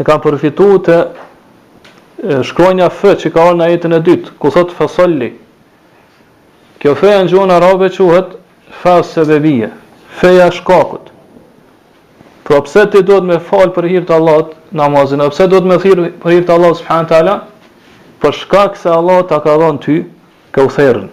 E kam përfitu të shkronja fe që ka ardh në ajetin e dytë, ku thot fesal-li. Kjo fe në gjuhën arabe quhet fe sebebije, feja shkakut. Pra po pse ti duhet me falë për hir të Allahut namazin, e pse duhet me therë për hir të Allahut subhanahu teala, për shkak se Allah ta ka dhonë ty, Kautherin.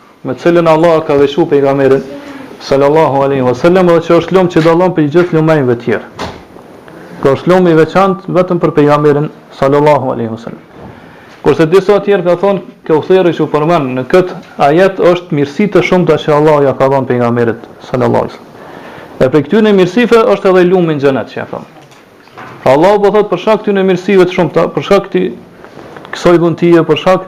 me të cilën Allah e ka veçuar pejgamberin sallallahu alaihi wasallam dhe që është lum që dallon prej gjithë lumenjve të tjerë. Pra është lum i veçantë vetëm për pejgamberin sallallahu alaihi wasallam. Kurse disa të tjerë kanë thonë, Kautheri që përmend në këtë ajet është mirësi të shumta që Allah ja ka dhënë pejgamberit sallallahu alaihi wasallam. Dhe prej këtyre mirësive është edhe lumi në xhenet që ja ka dhonë. Pra Allahu po thotë për shkak të këtyre mirësive të shumta, për shkak të kësaj dhuntie, për shkak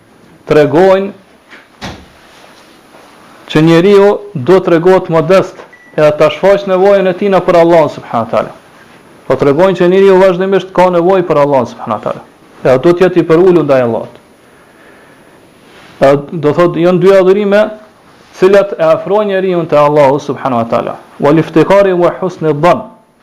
tregojnë që njeriu duhet të tregohet modest edhe ta shfaqë nevojën e tij për Allahun subhanahu wa taala. Po tregojnë që njeriu vazhdimisht ka nevojë për Allahun subhanahu wa taala. Edhe do të jetë i përulur ndaj Allahut. Do thotë janë dy adhurime cilat e afrojnë njeriu te Allahu subhanahu wa taala. Wal iftikari wa husnidh dhann.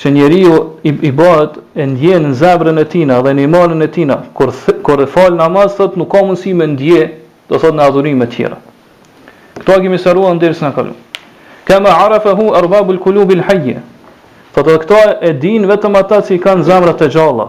që njeriu i, i bëhet e ndje në zemrën e tina dhe në imanin e tina, kur, kur e falë namaz, thot nuk ka mundësi me ndje, do thot në adhurime tjera. Këto e kemi sqaru në dersin e kalum. Kema arafehu erbabul kulubil hajje. Thot edhe këto e din vetëm ata që i kanë zemrët e gjalla.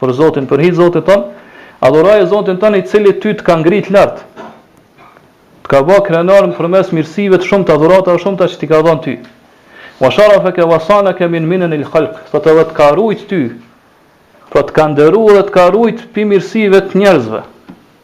Për Zotin, për hir të Zotit tënd, adhuroje Zotin tënd i cili ty të ka ngritë lartë, të ka bërë krenar nëpërmes mirësive të shumta, dhurata të shumta që t'i ka dhënë ty. Wa sharrafeke wa sanake min minenil khalq, thotë edhe të ka rujtë ty, pra të ka nderu dhe të ka rujtë pi mirësive të njerëzve.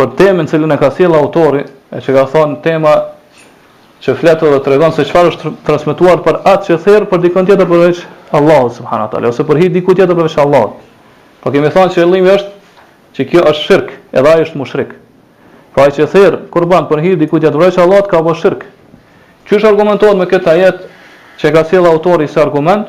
për temën e cilën e ka sjellë autori, e që ka thonë tema që flet dhe tregon se çfarë është transmetuar për atë që therr për dikën tjetër përveç Allahut subhanahu teala ose për hir të dikujt tjetër përveç Allahut. Po kemi thënë që qëllimi është që kjo është shirk, edhe ai është mushrik. Pra ai që therr kurban për hir të dikujt tjetër përveç Allahut ka bërë shirk. Qysh argumentohet me këtë ajet që ka sjell autori si argument?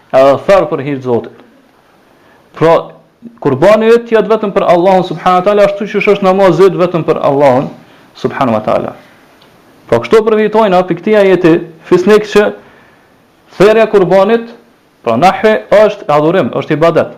Edhe therr për hir të Zotit. Pra, kurbani yt të jetë vetëm për Allahun subhanahu wa taala, ashtu siç është namazi yt vetëm për Allahun subhanahu wa taala. Pra, kështu përfitojmë pi këtij ajeti fisnik që therrja e kurbanit, pra nahri është adhurim, është ibadet.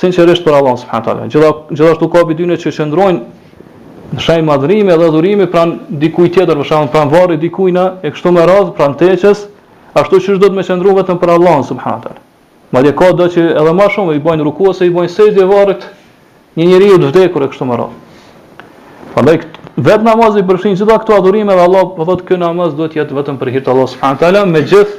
sinqerisht për Allahun subhanahu teala. Gjithashtu ka prej tyre që qëndrojnë në shenjë madhrimi dhe adhurimi pranë dikujt tjetër, për shembull pranë varrit të dikujt na e kështu me radhë pranë teqes, ashtu siç duhet me qëndru vetëm për Allahun subhanahu teala. Madje ka do që edhe më shumë i bëjnë ruku ose i bëjnë sexhde varrit një njeriu të vdekur e kështu me radhë. Prandaj vetë namazi përfshin gjitha këto adhurime dhe Allah po thotë ky namaz duhet të jetë vetëm për hir të Allahut subhanahu teala, me gjithë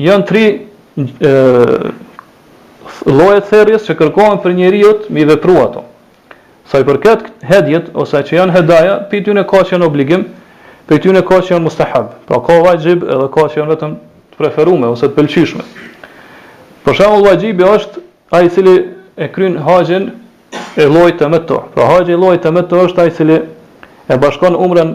Janë tri lloje të therrjes që kërkohen për njeriu me i vepru ata. Sa i përket hedjit ose që janë hedaja, prej tyre ka që janë obligim, prej tyre ka që janë mustahab, pra ka vaxhib edhe ka që janë vetëm të preferuar ose të pëlqyeshme. Për shembull, vaxhibi është ai i cili e kryen haxhin e llojit temettu. Pra haxhi i llojit temettu është ai i cili e bashkon umrën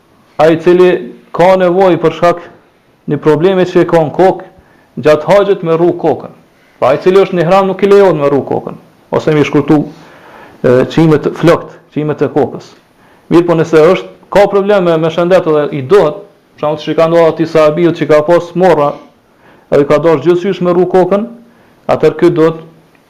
Ai i cili ka nevojë për shkak të një problemi që e ka në kokë, gjatë haxhit me rru kokën. Pra ai i cili është në ihram nuk i lejohet me rru kokën, ose me i shkurtu qimet, flokët, qimet e kokës. Mirëpo nëse është, ka probleme me shëndet edhe i duhet, për shembull siç i ka ndodhur atij sahabiut që ka pas morra, edhe i ka dashtë gjithqysh me rru kokën, atëherë ky duhet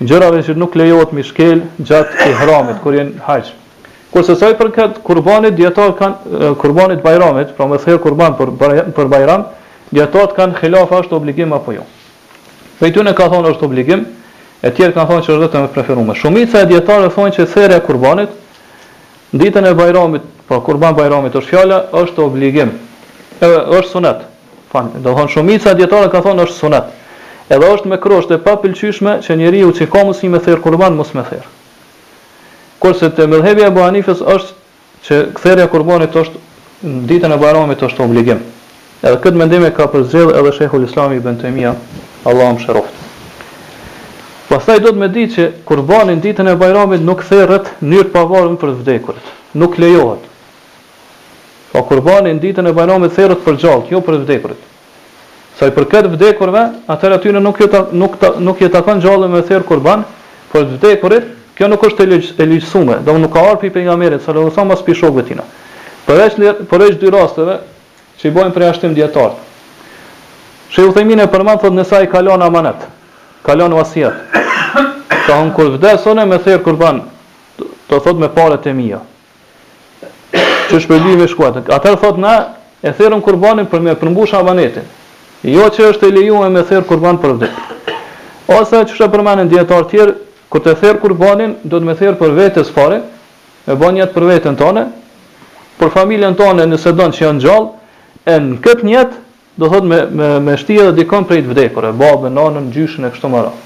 Gjërave që nuk lejohet m'i shkel gjatë ihramit, kur je në haxh. Kurse sa i përket kurbanit, dijetarët kanë, kurbanit të bajramit, pra me therr kurban për për bajram, dijetarët kanë hilaf a është obligim apo jo. Prej tyne ka thonë është obligim, e tjerë kanë thonë që është vetëm e preferuar. Shumica e dijetarëve thonë që therrja e kurbanit në ditën e bajramit, pra kurban bajramit është fjala, është obligim, ë është sunet. Falni. Do të thonë shumica e dijetarëve ka thonë është sunet. Edhe është mekruh, është e papëlqyeshme që njeriu që ka mundësi me therë kurban mos me therë. Kurse te medhhebi i Ebu Hanifes është që therrja e kurbanit është në ditën e Bajramit është obligim. Edhe këtë mendim e ka përzgjedhë edhe Shejhul Islami Ibën Tejmija, Allahu e mëshiroftë. Pastaj duhet me ditë që kurbani në ditën e Bajramit nuk therret në mënyrë të pavarur për të vdekurit. Nuk lejohet. Pra Kurbani në ditën e Bajramit therret për gjalltë, jo për të vdekurit. Sa i përket të vdekurve, atëherë atyre nuk ju nuk nuk ju takon gjallëve me therë Kurban për të vdekurit, kjo nuk është e e ligjësuar, domthonë nuk ka ardhur prej pejgamberit sallallahu alaihi wasallam as prej shokëve të tij. Përveç një përveç dy rasteve që i bëjnë përjashtim dijetarët. Sheh Uthejmini e përmend thotë nëse ai ka lënë amanet, ka lënë vasijet. Ka thënë kur vdes unë me therë kurban, do thotë me paret e mia. Që shpërblimi me shku atij. Atëherë thotë na e therëm kurbanin për me përmbush amanetin. Jo që është e lejuar me therë kurban për vdekt. Ose siç e përmendin dijetar tjerë, kur të therë kurbanin, duhet me therë për vete s'pari, me bën niyet për veten tonë, për familjen tonë nëse don që janë gjallë, e në këtë niyet Do thotë me me me shti edhe dikon prej të vdekurve, babën, nënën, gjyshin e kështu me radhë.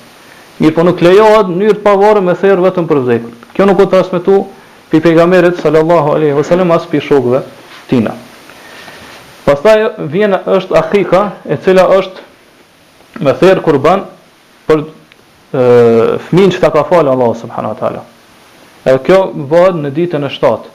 Mirëpo nuk lejohet në mënyrë të pavarur me therr vetëm për të vdekurt. Kjo nuk u transmetu prej Pejgamberit sallallahu alejhi ve selem as prej shokëve t'tina. Pastaj vjen është akika e cila është me therr kurban për fëmin që ta ka falë Allahu subhanahu wa taala. Edhe kjo bëhet në ditën e shtatë.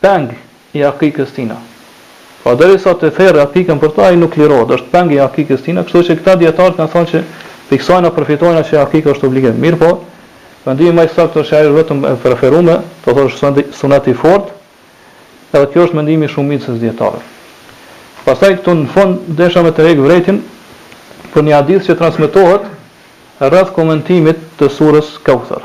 Peng i akikës tina. Pra derisa të therrë akikën për të ai nuk lirohet, është peng i akikës tina, kështu që këta dijetarë kanë thënë që prej kësaj na përfitojna që akika është obligim. Mirëpo, mendimi më i saktë është që ajo është vetëm e preferueme, do të thotë është sunet, sunet i fortë, edhe kjo është mendimi i shumicës dijetarëve. Pastaj këtu në fund desha me tërheq vërejtjen për një hadith që transmetohet rreth komentimit të surës Kauthar.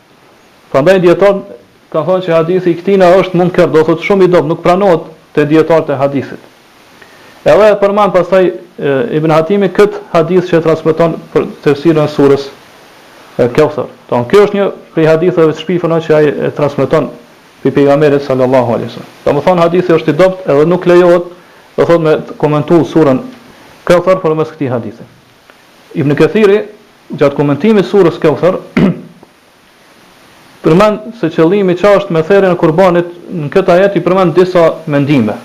Prandaj dietart kanë thënë që hadithi i tina është munker, do thotë shumë i dobt, nuk pranohet te dietart e hadithit. Edhe e përmend pastaj Ibn Hatimi kët hadith që e transmeton për tefsirin e surës El Kawthar. Thot ky është një prej haditheve të shpifura që ai e transmeton prej pejgamberit sallallahu alaihi wasallam. Domethën hadithi është i dobt edhe nuk lejohet do thotë me komentu surën Kawthar përmes këtij hadithi. Ibn Kathiri Gjatë komentimit surës Kewthar, përmend se qëllimi çka është me therjen e kurbanit, në këtë ajet i përmend disa mendime.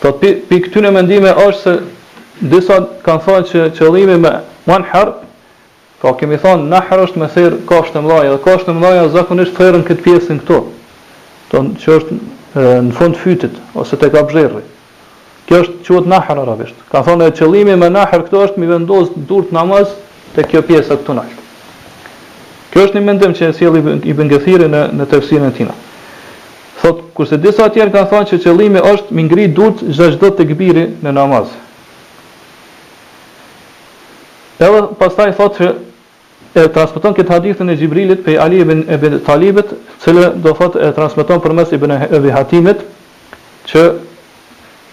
Thotë pi, pi këtyne mendime është se disa kanë thënë që qëllimi me wanhar, pra kemi thënë nahr është me therë kafshë të mëdha dhe kafshë të mëdha zakonisht therën këtë pjesën këtu, do thotë që është në fund fytit ose tek abzherri, Kjo është quhet nahr në arabisht. Kanë thonë qëllimi me nahr këtu është mi vendos durt në namaz te kjo pjesa këtu nalt. Kjo është një mendim që e sjell Ibn Kathiri në në tefsirin e tij. Thot kurse disa të tjerë kanë thënë që qëllimi është mi ngri durt çdo çdo tekbir në namaz. Edhe pastaj thotë që E transmeton këtë hadithin e Xhibrilit prej Ali ibn Ebi Talibit, të cilën do të thotë e transmeton përmes Ibn Ebi Hatimit, që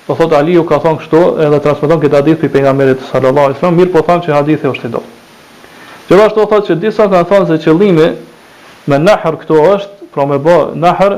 do thotë Aliu ka thënë kështu edhe transmeton këtë hadith prej Pejgamberit sallallahu alaihi wasallam, mirëpo thamë që hadithi është i dobët. Gjithashtu thotë që disa kanë thënë se qëllimi me nahr këtu është, pra me bë nahr,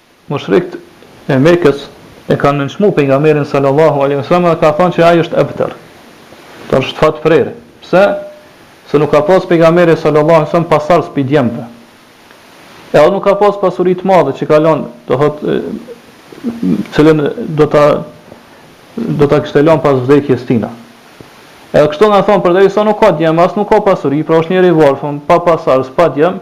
Mushriktë e Mekës e kanë nënçmu Pejgamberin sallallahu alejhi ve sellem dhe kanë thënë që ai është ebter, do të thotë fatprerë. Pse? Se nuk ka pas Pejgamberi sallallahu alejhi ve sellem pasardhës prej djemve. Edhe nuk ka pas pasuri të madhe që ka lënë, do thotë, të cilën do ta do ta kishte lënë pas vdekjes së tij. Edhe kështu kanë thonë përderisa nuk ka djem, as nuk ka pasuri, pra është njeri i varfër, pa pasardhës, pa djem,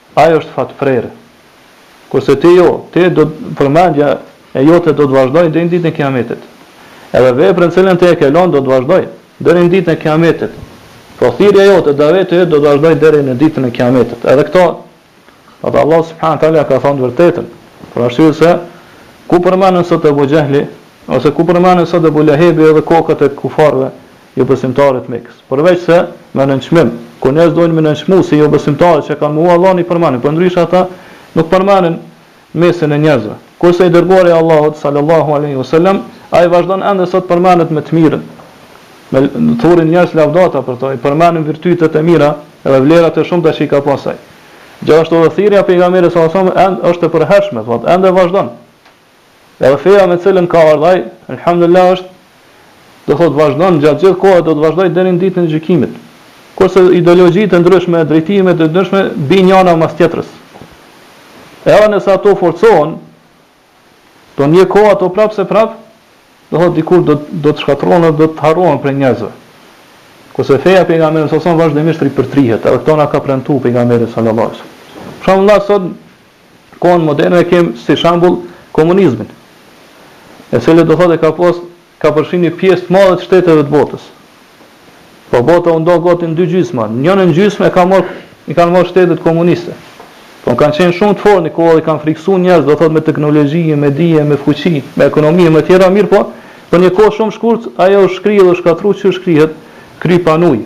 Ai është fatprerë. Kurse ti jo, ti do përmendja e jote do të vazhdojë deri në ditën e Kiametit. Edhe vepra të cilën ti e ke lënë do të vazhdojë deri në ditën e Kiametit. Pra thirrja jote, daveti yt do të vazhdojë deri në ditën e Kiametit. Edhe këto, do thotë Allahu subhanahu wa taala ka thënë të vërtetën, për arsye se ku përmenden sot Abu Xhehli, ose ku përmenden sot Abu Lehebi edhe kokat e kufarëve, jobesimtarët Mekës, përveçse me nënçmim, kur njerëzit dojnë me nënçmu jobesimtarët që e kanë mohu Allahun i përmenin, përndryshe ata nuk përmenin në mesin e njerëzve. Kurse i Dërguari i Allahut, sallallahu alejhi ve selem, ai vazhdon ende sot përmendet me të mirën, i thurin njerëz lavdata për të, i përmenin virtytet e mira dhe vlerat e shumta që i ka pas ai. Gjithashtu edhe thirrja e Pejgamberit, sallallahu alejhi ve selem, është e përhershme, thotë, ende vazhdon, Edhe feja me cilën ka ardhë ai, elhamdulillah është, do thotë vazhdon gjatë gjithë kohës e do të vazhdojë deri në ditën e gjykimit. Kurse ideologjitë e ndryshme e drejtimet e ndryshme bijnë njëra mbas tjetrës. Edhe nëse ato forcohen, do një kohë ato prapë se prapë, do thotë dikur do do të shkatërrohen dhe do të harrohen prej njerëzve. Kurse feja e pejgamberit sallallahu alajhi wasallam vazhdimisht ripërtrihet, edhe këtë na ka premtuar pejgamberi sallallahu alajhi wasallam. Për shembull, na sot kohën moderne e kem si shembull komunizmin, e cili do thotë e ka pas ka përfshi një pjesë të madhe të shteteve të botës. Po bota u nda gati në dy gjysma, njërin gjysmë e ka marr i kanë marr shtetet komuniste. Po kanë qenë shumë të fortë në kohë dhe kanë frikësuar njerëz, do thotë me teknologji, me dije, me fuqi, me ekonomi e me tjera, mirëpo për një kohë shumë të shkurtë ajo u shkri dhe u shkatrru siç shkrihet kripa n'ujë.